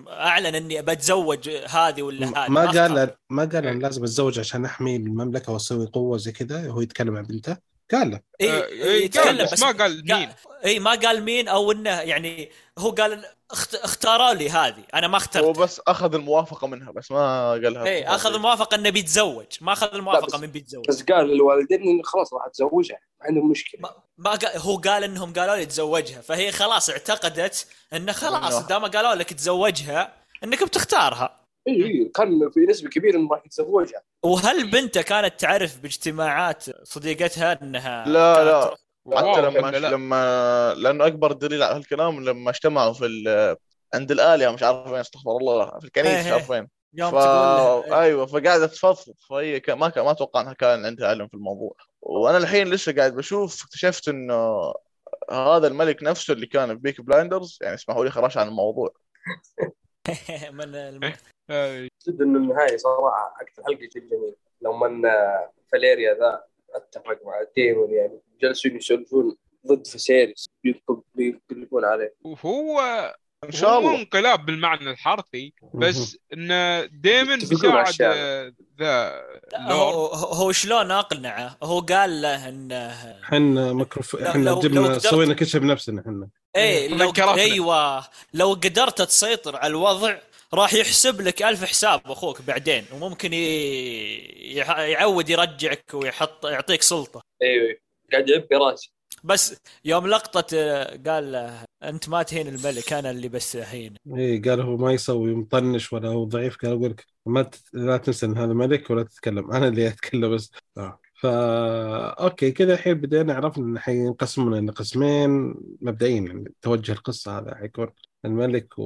أعلن إني بتزوج هذه ولا هذه ما. قال ما قال أنا لازم أتزوج عشان أحمي المملكة وأسوي قوة زي كذا وهو يتكلم عن بنته قال له. إي آه، إيه، يتكلم قال بس ما قال مين. إي ما قال مين أو إنه يعني هو قال اخت... اختاروا لي هذه أنا ما هو اخترت بس أخذ الموافقة منها بس ما قالها. إي أخذ الموافقة إنه بيتزوج. ما أخذ الموافقة من بيتزوج. بس قال للوالدين إنه خلاص راح اتزوجها ما عندهم مشكلة. ما ما قال هو قال إنهم قالوا لي تزوجها فهي خلاص اعتقدت إنه خلاص دام قالوا لك تزوجها إنك بتختارها. اي اي كان في نسبة كبيرة انه راح يتزوجها وهل بنته كانت تعرف باجتماعات صديقتها أنها لا لا. حتى لما لا؟ لما لأنه أكبر دليل على هالكلام لما اجتمعوا في ال- عند الالهه مش عارف وين استغفر الله في إيه الكنيسة مش إيه. عارف وين. يوم ف... أيوه فقاعدة تفضفض. فهي ك... ما ك... ما أتوقع إنها كان عندها علم في الموضوع. وأنا الحين لسه قاعد بشوف اكتشفت إنه هذا الملك نفسه اللي كان في Peaky Blinders يعني اسمحوا لي خارج عن الموضوع. من الم... آه، جد إنه النهايه صراحة أكثر حلقة جدا جميله لما إن فاليريا ذا أتفق مع ديمون يعني. جلسوا يسولفون ضد فسيريس بينقلبون عليه. وهو إن شاء هو الله. انقلاب بالمعنى الحرفي. بس إن ديمن يتفقون على بيساعد. آه، ذا هو هو شلون أقنعه؟ هو قال له انه إحنا لو- إحنا لو- لو جبنا قدرت- سوينا كل شيء بنفسنا إحنا. إيه لو. أيوه لو قدرت تسيطر على الوضع راح يحسب لك ألف حساب أخوك بعدين وممكن يعود يرجعك ويحط يعطيك سلطة. أيوه قاعد يعبي راسي. بس يوم لقطة آه، قال له أنت ما تهين الملك أنا اللي بس اهين اي قال هو ما يسوي مطنش ولا هو ضعيف قال أقول لك ما ت... لا تنسى إن هذا ملك ولا تتكلم. أنا اللي أتكلم بس. آه. فا أوكي كذا الحين بدينا عرفنا إن حينقسمون إلى قسمين مبدئيا يعني توجه القصة هذا حيكون. الملك.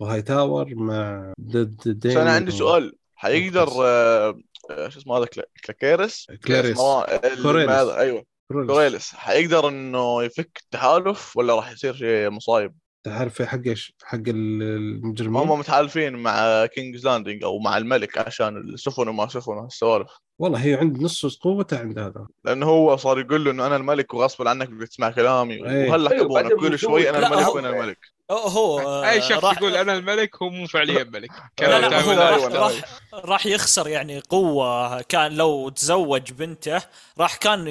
وهاي تاور مع ضد ديمون أنا عندي و- سؤال حيقدر آه، آه، شو اسمه هذا كلا- كلاكيرس كلاريس. هذا أيوه كوريلس. حيقدر إنه يفك التحالف ولا راح يصير شيء مصايب؟ تعرف في حق إيش؟ حق ال- المجرمين هم متحالفين مع King's Landing أو مع الملك عشان السفن وما سفن وهالسوالف والله هي عند نص قوته عند هذا لأنه هو صار يقول له إنه أنا الملك وغصبا عنك بتسمع كلامي إيه. وهلا بعدين كل شوي أنا الملك وأنا الملك هو آه، اي شخص راح- يقول أنا الملك هو مو فعليا ملك. لا كلام لا هو لا، راح, أيوة، راح, راح يخسر يعني قوة كان لو تزوج بنته راح كان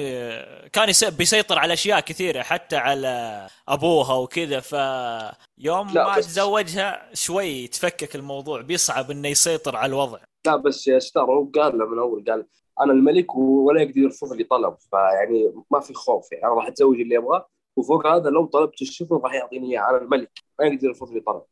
كان يس- بيسيطر على أشياء كثيرة حتى على أبوها وكذا. فيوم لا، ما بس- تزوجها شوي تفكك الموضوع بيصعب إنه يسيطر على الوضع. لا بس يا ستار هو قال له من اول قال أنا الملك ولا يقدر يرفض لي طلب فيعني ما في خوف يعني أنا راح أتزوج اللي أبغاه وفوق هذا لو طلبت الشفر راح يعطيني إياه أنا الملك. ما يقدر يرفض لي طلب.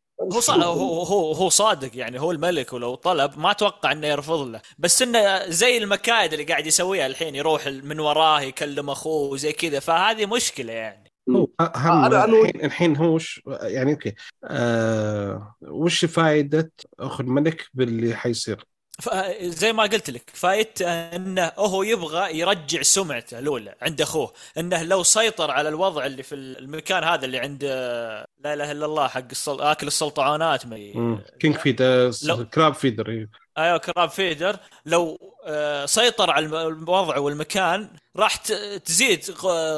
هو. هو هو هو صادق يعني هو الملك ولو طلب ما أتوقع إنه يرفض له. بس إنه زي المكايد اللي قاعد يسويها الحين يروح من وراه يكلم أخوه وزي كذا فهذه مشكلة يعني. هو أنا- الحين الحين هو وش يعني أوكي. آه وش فائده أخو الملك باللي حيصير؟ ف- زي ما قلت لك فايدته أنه هو يبغى يرجع سمعته الأولى عند أخوه أنه لو سيطر على الوضع اللي في المكان هذا اللي عند لا إله إلا الله حق السل... آكل السلطعانات ما. king feeder لو- crab feeder إيه. أيوه crab feeder لو آه، سيطر على الوضع والمكان راح تزيد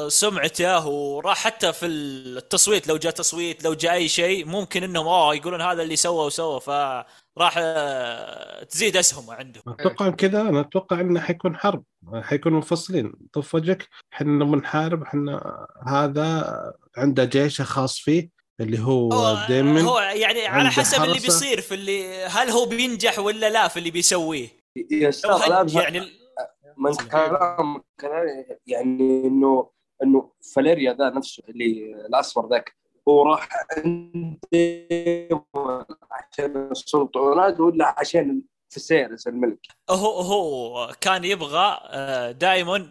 سمعته وراح حتى في التصويت لو جاء تصويت لو جاء أي شيء ممكن إنهم اوه يقولون هذا اللي سوى وسوى فراح آه، تزيد أسهمه عندهم. أتوقع كذا. أنا أتوقع إنه حيكون حرب. حيكونوا منفصلين. طف وجهك إحنا بنحارب إحنا هذا عنده جيشه خاص فيه اللي هو هو, ديمن هو يعني على حسب اللي. بيصير في اللي هل هو بينجح ولا لا في اللي بيسويه؟ يا يعني من كلام كلام يعني انه إنه فاليريا ذا نفسه اللي الاسمر ذاك هو راح عند عشان السلطعونات ولا عشان فيسيرس الملك. هو هو كان يبغى دائما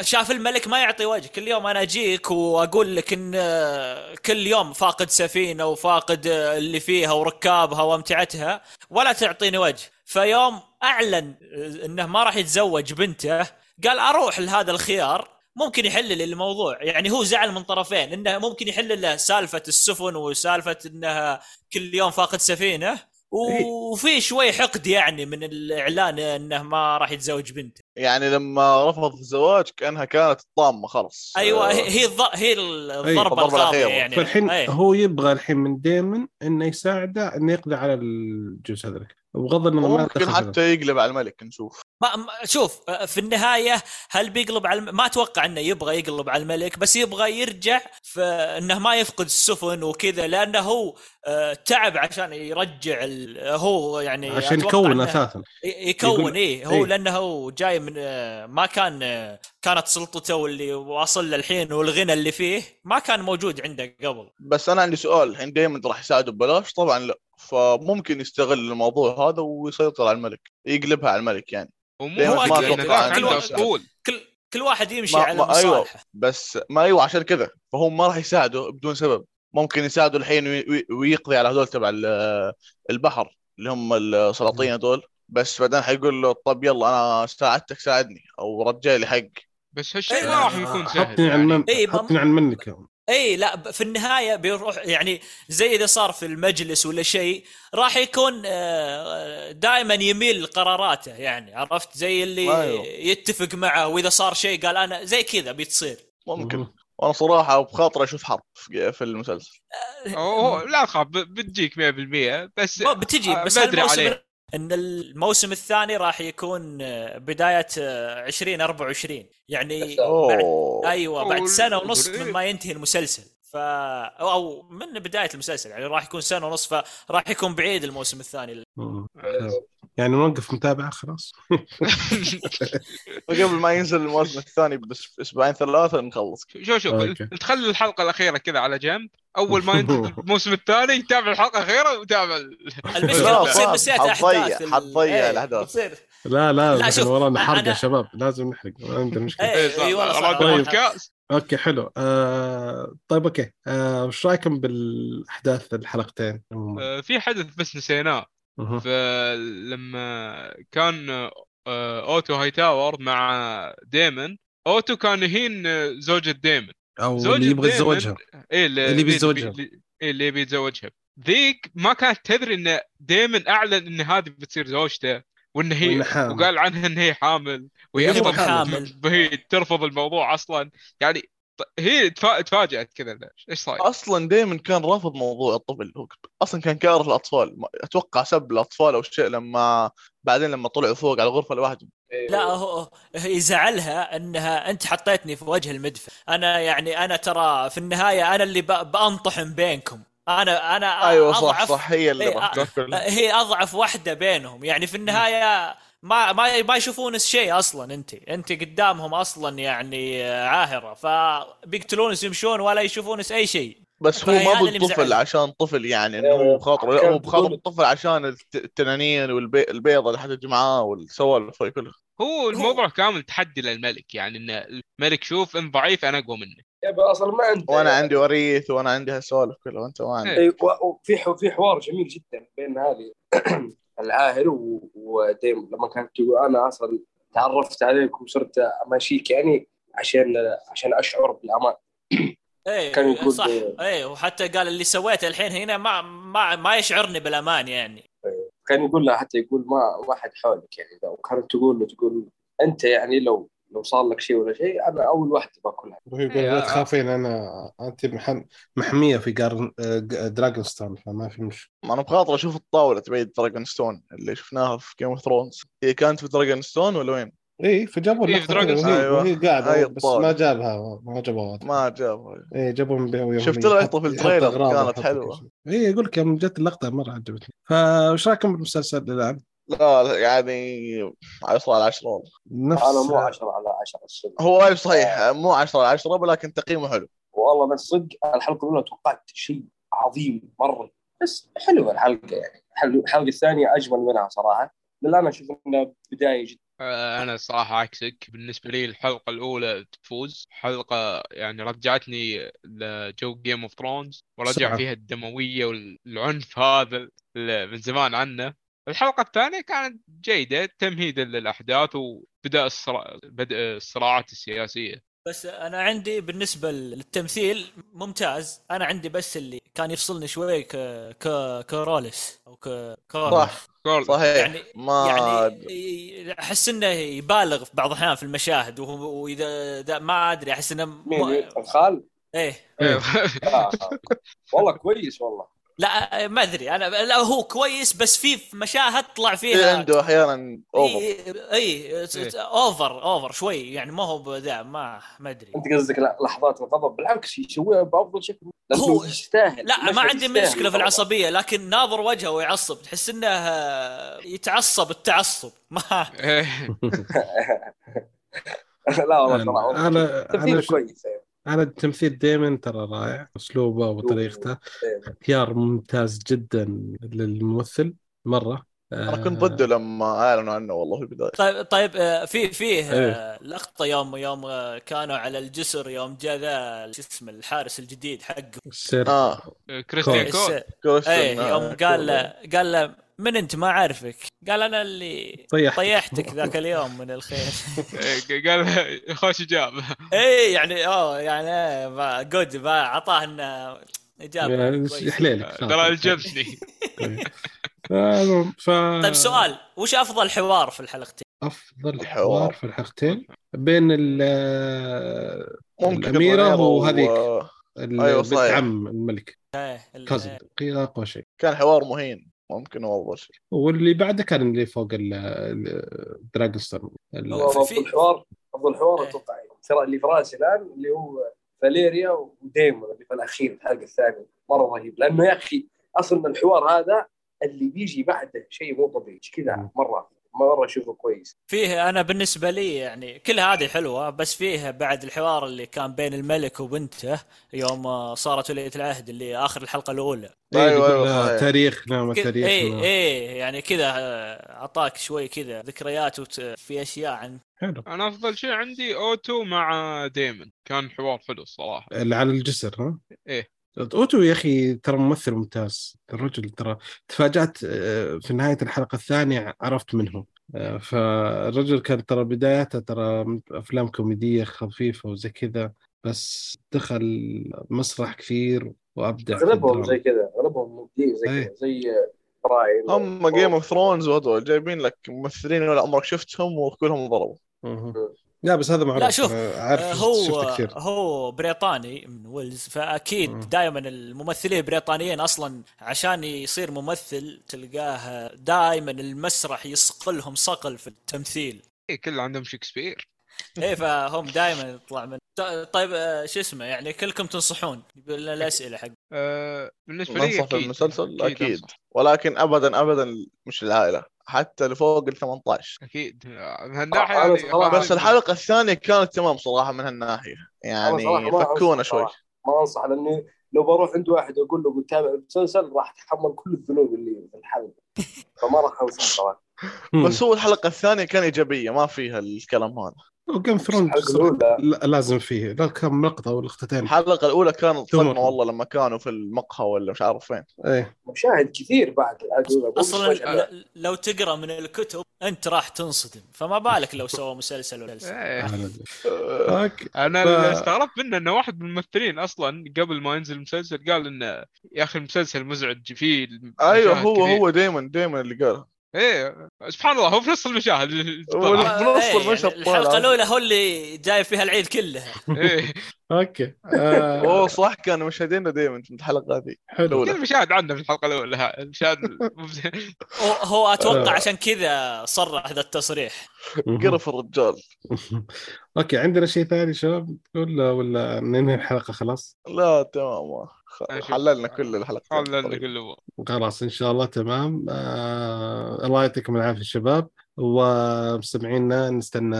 شاف الملك ما يعطي وجه كل يوم أنا أجيك وأقول لك إن آه، كل يوم فاقد سفينة وفاقد آه، اللي فيها وركابها وأمتعتها ولا تعطيني وجه. فيوم أعلن آه، إنه ما راح يتزوج بنته قال أروح لهذا الخيار. ممكن يحل لي الموضوع. يعني هو زعل من طرفين إنه ممكن يحل له سالفة السفن وسالفة انها كل يوم فاقد سفينة وفي شوي حقد يعني من الإعلان إنه ما راح يتزوج بنته. يعني لما رفض الزواج كأنها كانت طامة خلاص. أيوه آه، هي الض- هي الضربة الأخيرة. يعني. فالحين أي. هو يبغى الحين من ديمن إنه يساعده إنه يقضي على الجزء هذاك وبغض النظر ممكن حتى يقلب على الملك نشوف. ما شوف في النهاية هل بيقلب على الم... ما أتوقع إنه يبغى يقلب على الملك بس يبغى يرجع فانه ما يفقد السفن وكذا لأنه هو آه، تعب عشان يرجع ال... هو يعني عشان يكون أساسا. يكون يقول- إيه هو إيه. لأنه هو جاي من آه، ما كان آه، كانت سلطته اللي واصل للحين والغنى اللي فيه ما كان موجود عنده قبل. بس أنا عندي سؤال الحين دائما راح يساعده ببلاش؟ طبعا لا. فممكن يستغل الموضوع هذا ويسيطر على الملك يقلبها على الملك يعني. أتوقع. ذاك كل واحد- كل كل واحد يمشي ما- على ما- أيوة. مصالحه. بس ما أيوه عشان كذا. فهو ما راح يساعده بدون سبب. ممكن يساعده الحين وي- وي- ويقضي على هذول تبع ال- البحر اللي هم السلاطين هذول. بس بعدين حيقول له طب يلا أنا ساعدتك ساعدني. أو رجع لي حق. بس هالشيء إيه، ما راح يكون سهل حطني يعني. إيه، ما- حطني على المنك إي لا في النهاية بيروح يعني زي إذا صار في المجلس ولا شيء راح يكون دائما يميل لقراراته يعني عرفت زي اللي أيوه. يتفق معه وإذا صار شيء قال أنا زي كذا بتصير ممكن. وأنا صراحة بخاطر أشوف حرب في المسلسل أوه لا تخاف بتجيك 100% بس بتجي آه، بس عليه. إن الموسم الثاني راح يكون آه، بداية آه، 2024 يعني بعد أيوه بعد سنة ونص إيه. من ما ينتهي المسلسل. ف أو من بداية المسلسل يعني راح يكون سنة ونص فراح يكون بعيد الموسم الثاني. يعني نوقف متابعة خلاص قبل ما ينزل الموسم الثاني بس أسبوعين ثلاثة نخلص شوف شوف أوكي. تخلي الحلقة الأخيرة كذا على جنب أول ما ينزل الموسم الثاني تابع الحلقة الأخيرة وتابع ال- المشكلة لا، تصير صعب. نسيت حتضيع- أحداث حتضيع إيه،. بتصير لا لا, لا، شوف، ورانا حرق يا شباب لازم نحرق ما عندنا مشكلة إيه،. اي والله صح. أراد طيب. أوكي حلو آه طيب أوكي آه وش رأيكم بالأحداث الحلقتين؟ آه، في حدث بس نسيناه فلما كان آه، أوتو هاي تاور مع ديمن أوتو كان يهين آه، زوجة ديمن أو زوجة اللي يبغى يتزوجها إيه اللي بيتزوجها. اللي, إيه اللي بيتزوجها ذيك ما كانت تدري إن ديمن أعلن إن هذه بتصير زوجته وإن هي. وقال عنها إن هي حامل وهي وهي حامل. هي ترفض الموضوع أصلا يعني هي تفا- تفاجأت كذا؟ إيش صاير؟ أصلا دائما كان رافض موضوع الطفل هو أصلا كان كاره الأطفال. ما- أتوقع سب الأطفال أو شيء لما بعدين لما طلعوا فوق على الغرفة لوحدهم. لا هو يزعلها إنها أنت حطيتني في وجه المدفع. أنا يعني أنا ترى في النهاية أنا اللي ب- بأنطحن بينكم. أنا أنا أيوه صح أضعف صح هي اللي إيه، هي أضعف واحدة بينهم. يعني في النهاية ما ما ما يشوفون شيء أصلا أنت. أنت قدامهم أصلا يعني عاهرة. فبيقتلونس يمشون ولا يشوفون أي شيء. بس هو ما بالطفل. عشان طفل يعني إنه إيه، هو بخاطره لا كان هو بخاطر الطفل عشان الت- التنانين والبيضه اللي حتجي معاه والسوالف هاي كلها. هو الموضوع كامل تحدي للملك يعني إن الملك شوف إن ضعيف أنا أقوى منه. يبا أصلا ما عنده وأنا عندي وريث وأنا عندي هالسوالف كلها وأنت ما عندك. إيه. إيه، وفي ح- في حوار جميل جدا بين هذه العاهر و- وديم. لما كانت تقول أنا أصلا تعرفت عليك وصرت اماشيك يعني عشان عشان أشعر بالأمان. إيه كان يقول- صح. إيه وحتى قال اللي سويته الحين هنا ما ما ما يشعرني بالأمان يعني. كان يقول لها حتى يقول ما ما حد حولك يعني. لو كانت تقول له تقول أنت يعني لو لو صار لك شيء ولا شيء أنا أول واحدة باكلها يقول إيه، لا آه. تخافين أنا أنت محم... محمية في جار... Dragonstone فما في مش ما أنا بخاطر أشوف الطاولة تبعيد Dragonstone اللي شفناها في Game of Thrones هي كانت في Dragonstone ولا وين؟ اي فجابوا إيه، كذا dragon وهي, أيوة. وهي قاعدة هاي بس الطاولة. ما جابها ما جابوها ما جابها إيه جابوا من بيها شفت له لقطة في ال trailer كانت حلوة. اي يقول لك يوم جت اللقطة مرة عجبتني فايش رايكم بالمسلسل الآن؟ لا لا، يعني 10 على 10 والله. نفس أنا مو 10 على 10 الصدق. هو صحيح مو 10 على 10 ولكن تقييمه حلو. والله بس صدق الحلقة الأولى توقعت شيء عظيم مرة. بس حلوة الحلقة يعني. حلو الحلقة الثانية أجمل منها صراحة. لأن أنا أشوف إنها بداية جدا. آه، أنا الصراحه عكسك بالنسبة لي الحلقة الأولى تفوز. حلقة يعني رجعتني لجو Game of Thrones ورجع بسرعة. فيها الدموية والعنف هذا اللي من زمان عنه. الحلقة الثانية كانت جيدة تمهيدا للأحداث وبدأ الصراع بدء الصراعات السياسية بس أنا عندي بالنسبة للتمثيل ممتاز أنا عندي بس اللي كان يفصلني شوي ك ك كرولس أو ك كورلس. صح صحيح يعني ما يعني أحس إنه يبالغ في بعض الأحيان في المشاهد وهو- وإذا دا ما أدري أحس إنه مين م... الخال؟ إيه إيه. آه. والله كويس والله لا ما أدري. أنا لا هو كويس بس في مشاهد طلع في فيها عنده أحيانا over اي over over شوي. يعني ما هو بذا ما ما أدري. أنت قصدك لا- لحظات الغضب. بالعكس يسويها بأفضل شكل. هو- يستاهل. لا ما عندي مشكلة في. العصبية لكن ناظر وجهه ويعصب. تحس إنه آه، يتعصب التعصب. ما إيه. لا والله أنا أنا كويس. أنا التمثيل دائما ترى رائع أسلوبه وطريقته. اختيار ممتاز جدا للممثل مرة. أنا كنت ضده لما أعلنوا عنه والله في البدايه طيب طيب آه، في فيه. آه، لقطة يوم يوم آه، كانوا على الجسر يوم جاء ذا شو اسمه الحارس الجديد حقه. السير. آه. كريستيان كول. كريستيان آه، يوم قال له قال له من انت ما اعرفك قال أنا اللي طيحتك. طيحتك ذاك اليوم من الخير إيه، قال خوش اجابه اي يعني أوه يعني جود اعطاه إنه اجابه. يحليلك ترى الجبسني ف... ف... طيب سؤال وش أفضل حوار في الحلقتين؟ أفضل. حوار في الحلقتين بين ال ممكن الأميرة رينيرا وهذيك. و- بنت صحيح. عم الملك إيه ال- كازن أقوى شيء كان حوار مهين ممكن هو شيء واللي بعده كان اللي فوق الدراجون ستون هو في- افضل حوار افضل حوار إيه. أتوقع ترى اللي في رأسي الآن اللي هو فاليريا وديمون اللي في الأخير الحلقة الثانية. مرة رهيب. لأنه يا أخي أصلا الحوار هذا اللي بيجي بعده شيء مو طبيعي. كذا مرة. مره أشوفه كويس فيه أنا بالنسبة لي يعني كل هذه حلوة بس فيه بعد الحوار اللي كان بين الملك وبنته يوم صارت ولية العهد اللي آخر الحلقة الأولى أيوة، لها صحيح. تاريخنا ما كذا- تاريخنا إيه إيه يعني كذا آه، أعطاك شوي كذا ذكريات. في أشياء عن حلو أنا أفضل شيء عندي أوتو مع ديمن كان حوار حلو الصراحة اللي على الجسر ها؟ إيه. أوتو يا أخي ترى ممثل ممتاز الرجل ترى تفاجأت آه، في نهاية الحلقة الثانية عرفت منه آه، فالرجل كان ترى بداياته ترى أفلام كوميدية خفيفة وزي كذا بس دخل مسرح كثير وأبدع أغلبهم. زي كذا أغلبهم زي إيه. كذا زي براين هم Game of Thrones وهذول جايبين لك ممثلين ولا عمرك شفتهم وكلهم ضربوا. لا بس هذا معروف. لا، شوف، عارف هو كثير. هو بريطاني من ويلز فأكيد. دائما الممثلين البريطانيين أصلا عشان يصير ممثل تلقاه دائما المسرح يصقلهم صقل في التمثيل. إيه كله عندهم شكسبير. إيه فهم دائما يطلع من ط- طيب آه، شو اسمه يعني كلكم تنصحون؟ الاسئله حق. آه بالنسبة لي ننصح في أكيد. المسلسل أكيد أنصح. ولكن ابدا ابدا مش العائله حتى اللي فوق ال 18 أكيد. آه، من هالناحية أنا يعني صراحة- بس الحلقة الثانية كانت تمام صراحة من هالناحية. يعني فكونا شوي. ما أنصح لأني لو بروح عند واحد أقول له بتابع المسلسل راح أتحمل كل الذنوب اللي في الحلقة. فما راح أنصح صراحة. بس هو الحلقة الثانية كان إيجابية ما فيها الكلام هذا. وجيم الأولى. لازم فيه. لا كم لقطه أو لقطتين. الحلقة الأولى كانت صدمه والله لما كانوا في المقهى ولا مش عارف فين إيه. مشاهد كثير بعد أصلا لو تقرأ من الكتب أنت راح تنصدم. فما بالك لو سوى مسلسل ولا مسلسل. إيه. أنا ف- اللي استغربت منه إنه واحد من الممثلين أصلا قبل ما ينزل المسلسل قال إنه يا أخي المسلسل مزعج فيه أيوه هو كثير. هو دائما دائما اللي قالها إيه سبحان الله هو في نص المشاهد هو طلع. بنص إيه، المشهد يعني. الحلقة الأولى هو اللي جاي فيها العيد كلها إيه Okay. آه أوه صح كانوا مشاهديننا دائما في الحلقة هذه. حلو. كل المشاهد عندنا في الحلقة الأولى ها، المشاهد هو, أتوقع آه. عشان كذا صرح ذا التصريح. قرف الرجال. Okay عندنا شيء ثاني شباب؟ ولا ولا ننهي الحلقة خلاص؟ لا تمام. حللنا كل الحلقات. حللنا تقريباً. كله خلاص إن شاء الله تمام. آه الله يعطيكم العافية شباب. ومستمعينا نستنى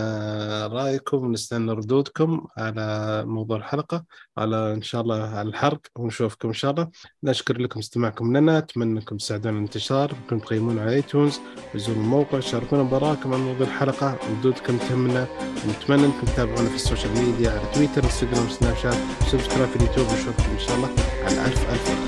رأيكم نستنى ردودكم على موضوع الحلقة على إن شاء الله على الحرق ونشوفكم إن شاء الله. نشكر لكم استماعكم لنا اتمنى انكم تساعدونا الانتشار. ممكن تقيمونا على ايتونز وزوروا الموقع شاركونا براءكم عن موضوع الحلقة. ردودكم تهمنا. ونتمنى أنكم تتابعونا في ال social media على تويتر إنستغرام سناب شات subscribe في اليوتيوب ونشوفكم إن شاء الله على ألف ألف خير